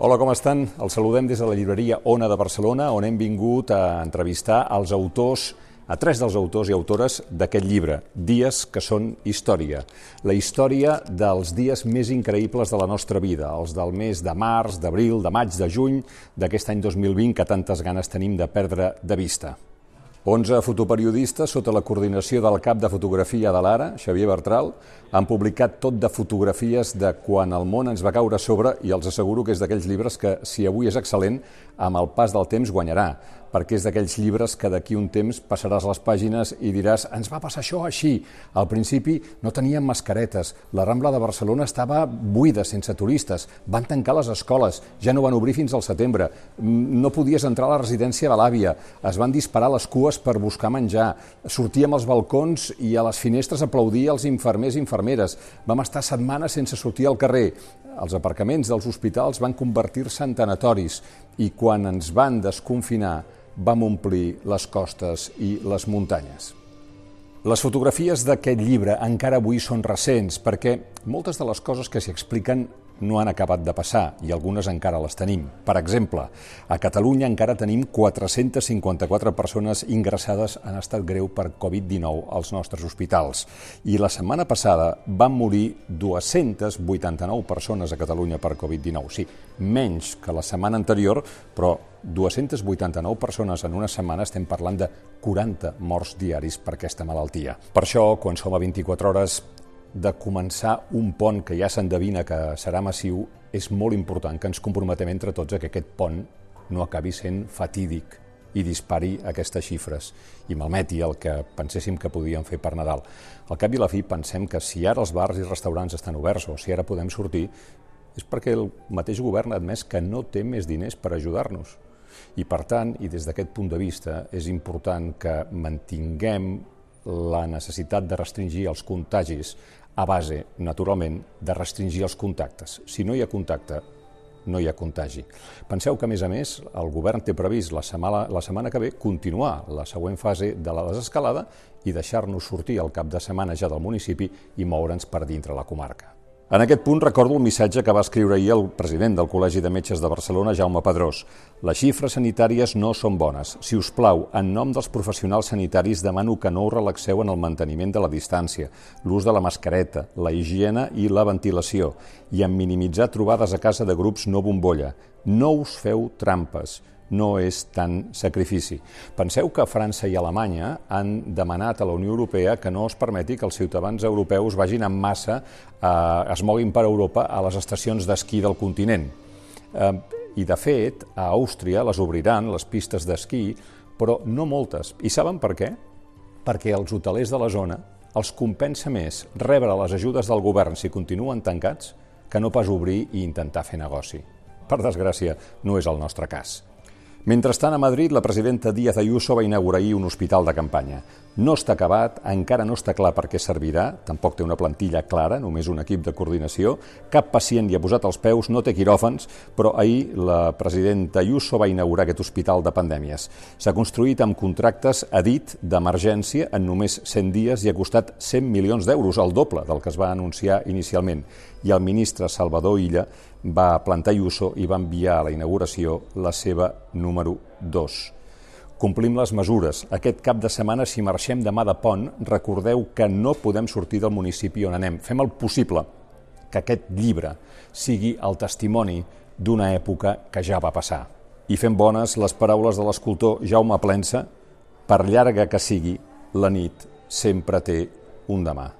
Hola, com estan? Els saludem des de la llibreria Ona de Barcelona, on hem vingut a entrevistar els autors a tres dels autors i autores d'aquest llibre, Dies que són història. La història dels dies més increïbles de la nostra vida, els del mes de març, d'abril, de maig, de juny d'aquest any 2020 que tantes ganes tenim de perdre de vista. 11 fotoperiodistes, sota la coordinació del cap de fotografia de l'Ara, Xavier Bertral, han publicat tot de fotografies de quan el món ens va caure a sobre i els asseguro que és d'aquells llibres que, si avui és excel·lent, amb el pas del temps guanyarà perquè és d'aquells llibres que d'aquí un temps passaràs les pàgines i diràs ens va passar això així. Al principi no teníem mascaretes, la Rambla de Barcelona estava buida, sense turistes, van tancar les escoles, ja no van obrir fins al setembre, no podies entrar a la residència de l'àvia, es van disparar les cues per buscar menjar, sortíem als balcons i a les finestres aplaudia els infermers i infermeres, vam estar setmanes sense sortir al carrer, els aparcaments dels hospitals van convertir-se en tanatoris. I quan ens van desconfinar vam omplir les costes i les muntanyes. Les fotografies d'aquest llibre encara avui són recents perquè moltes de les coses que s'hi expliquen no han acabat de passar i algunes encara les tenim. Per exemple, a Catalunya encara tenim 454 persones ingressades en estat greu per Covid-19 als nostres hospitals i la setmana passada van morir 289 persones a Catalunya per Covid-19. Sí, menys que la setmana anterior, però 289 persones en una setmana estem parlant de 40 morts diaris per aquesta malaltia. Per això, quan som a 24 hores de començar un pont que ja s'endevina que serà massiu, és molt important que ens comprometem entre tots a que aquest pont no acabi sent fatídic i dispari aquestes xifres i malmeti el que penséssim que podíem fer per Nadal. Al cap i la fi pensem que si ara els bars i restaurants estan oberts o si ara podem sortir, és perquè el mateix govern ha admès que no té més diners per ajudar-nos. I per tant, i des d'aquest punt de vista, és important que mantinguem la necessitat de restringir els contagis a base, naturalment, de restringir els contactes. Si no hi ha contacte, no hi ha contagi. Penseu que, a més a més, el govern té previst la setmana, la setmana que ve continuar la següent fase de la desescalada i deixar-nos sortir al cap de setmana ja del municipi i moure'ns per dintre la comarca. En aquest punt recordo el missatge que va escriure ahir el president del Col·legi de Metges de Barcelona, Jaume Pedrós. Les xifres sanitàries no són bones. Si us plau, en nom dels professionals sanitaris demano que no us relaxeu en el manteniment de la distància, l'ús de la mascareta, la higiene i la ventilació, i en minimitzar trobades a casa de grups no bombolla. No us feu trampes no és tant sacrifici. Penseu que França i Alemanya han demanat a la Unió Europea que no es permeti que els ciutadans europeus vagin en massa, eh, es moguin per Europa a les estacions d'esquí del continent. Eh, I, de fet, a Àustria les obriran, les pistes d'esquí, però no moltes. I saben per què? Perquè els hotelers de la zona els compensa més rebre les ajudes del govern si continuen tancats que no pas obrir i intentar fer negoci. Per desgràcia, no és el nostre cas. Mentrestant, a Madrid, la presidenta Díaz Ayuso va inaugurar ahir un hospital de campanya. No està acabat, encara no està clar per què servirà, tampoc té una plantilla clara, només un equip de coordinació, cap pacient hi ha posat els peus, no té quiròfans, però ahir la presidenta Ayuso va inaugurar aquest hospital de pandèmies. S'ha construït amb contractes a dit d'emergència en només 100 dies i ha costat 100 milions d'euros, el doble del que es va anunciar inicialment. I el ministre Salvador Illa va plantar Ayuso i va enviar a la inauguració la seva número 2 complim les mesures. Aquest cap de setmana, si marxem demà de pont, recordeu que no podem sortir del municipi on anem. Fem el possible que aquest llibre sigui el testimoni d'una època que ja va passar. I fem bones les paraules de l'escultor Jaume Plensa, per llarga que sigui, la nit sempre té un demà.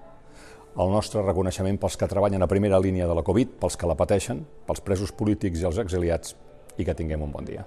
El nostre reconeixement pels que treballen a primera línia de la Covid, pels que la pateixen, pels presos polítics i els exiliats, i que tinguem un bon dia.